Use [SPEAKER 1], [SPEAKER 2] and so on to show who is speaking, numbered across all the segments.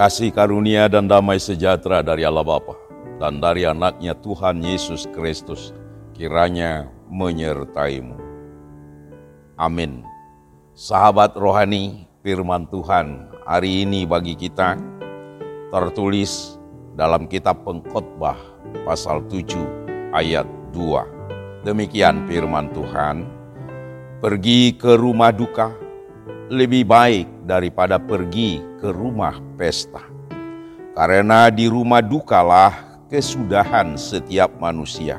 [SPEAKER 1] Kasih karunia dan damai sejahtera dari Allah Bapa dan dari anaknya Tuhan Yesus Kristus kiranya menyertaimu. Amin. Sahabat rohani, firman Tuhan hari ini bagi kita tertulis dalam kitab pengkhotbah pasal 7 ayat 2. Demikian firman Tuhan, pergi ke rumah duka lebih baik daripada pergi ke rumah pesta. Karena di rumah dukalah kesudahan setiap manusia.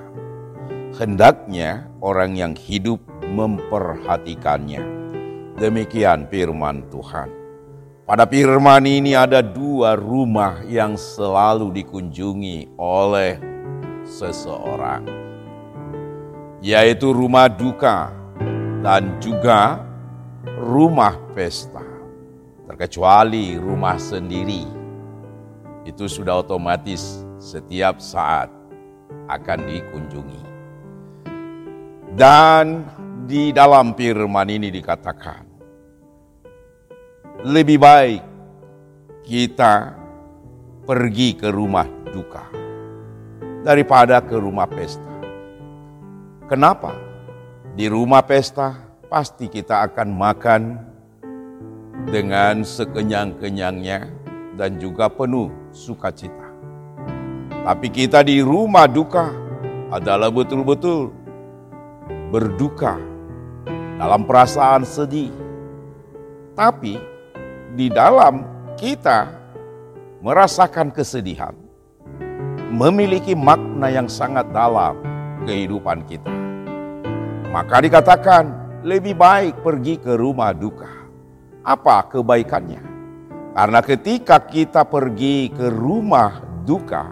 [SPEAKER 1] Hendaknya orang yang hidup memperhatikannya. Demikian firman Tuhan. Pada firman ini ada dua rumah yang selalu dikunjungi oleh seseorang, yaitu rumah duka dan juga rumah pesta terkecuali rumah sendiri. Itu sudah otomatis setiap saat akan dikunjungi. Dan di dalam firman ini dikatakan, lebih baik kita pergi ke rumah duka daripada ke rumah pesta. Kenapa? Di rumah pesta pasti kita akan makan dengan sekenyang-kenyangnya dan juga penuh sukacita. Tapi kita di rumah duka adalah betul-betul berduka dalam perasaan sedih. Tapi di dalam kita merasakan kesedihan, memiliki makna yang sangat dalam kehidupan kita. Maka dikatakan lebih baik pergi ke rumah duka apa kebaikannya? Karena ketika kita pergi ke rumah duka,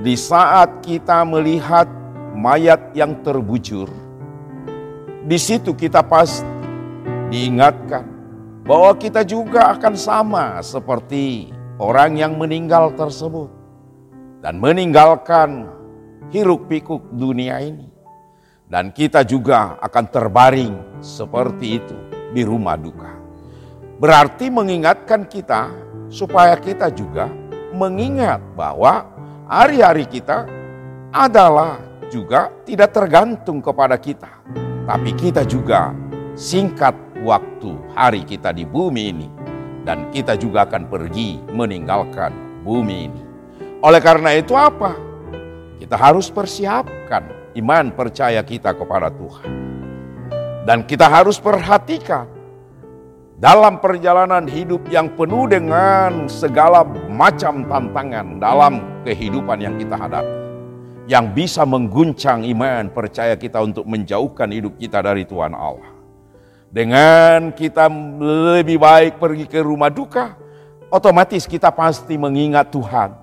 [SPEAKER 1] di saat kita melihat mayat yang terbujur, di situ kita pasti diingatkan bahwa kita juga akan sama seperti orang yang meninggal tersebut dan meninggalkan hiruk pikuk dunia ini. Dan kita juga akan terbaring seperti itu di rumah duka. Berarti mengingatkan kita supaya kita juga mengingat bahwa hari-hari kita adalah juga tidak tergantung kepada kita. Tapi kita juga singkat waktu hari kita di bumi ini. Dan kita juga akan pergi meninggalkan bumi ini. Oleh karena itu apa? Kita harus persiapkan iman percaya kita kepada Tuhan. Dan kita harus perhatikan dalam perjalanan hidup yang penuh dengan segala macam tantangan dalam kehidupan yang kita hadapi. Yang bisa mengguncang iman percaya kita untuk menjauhkan hidup kita dari Tuhan Allah. Dengan kita lebih baik pergi ke rumah duka, otomatis kita pasti mengingat Tuhan.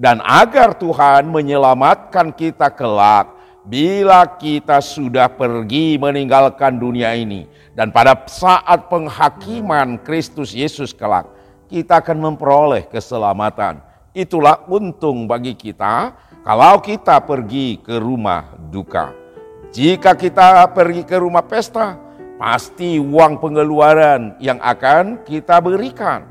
[SPEAKER 1] Dan agar Tuhan menyelamatkan kita kelak, bila kita sudah pergi meninggalkan dunia ini dan pada saat penghakiman Kristus Yesus kelak, kita akan memperoleh keselamatan. Itulah untung bagi kita kalau kita pergi ke rumah duka. Jika kita pergi ke rumah pesta, pasti uang pengeluaran yang akan kita berikan.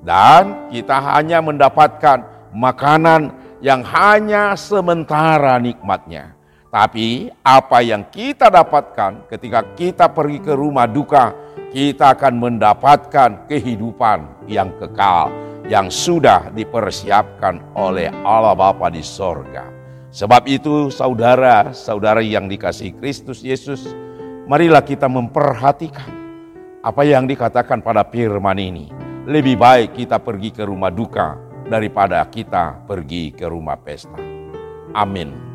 [SPEAKER 1] Dan kita hanya mendapatkan makanan yang hanya sementara nikmatnya. Tapi apa yang kita dapatkan ketika kita pergi ke rumah duka, kita akan mendapatkan kehidupan yang kekal yang sudah dipersiapkan oleh Allah Bapa di sorga. Sebab itu saudara-saudara yang dikasih Kristus Yesus, marilah kita memperhatikan apa yang dikatakan pada firman ini. Lebih baik kita pergi ke rumah duka daripada kita pergi ke rumah pesta. Amin.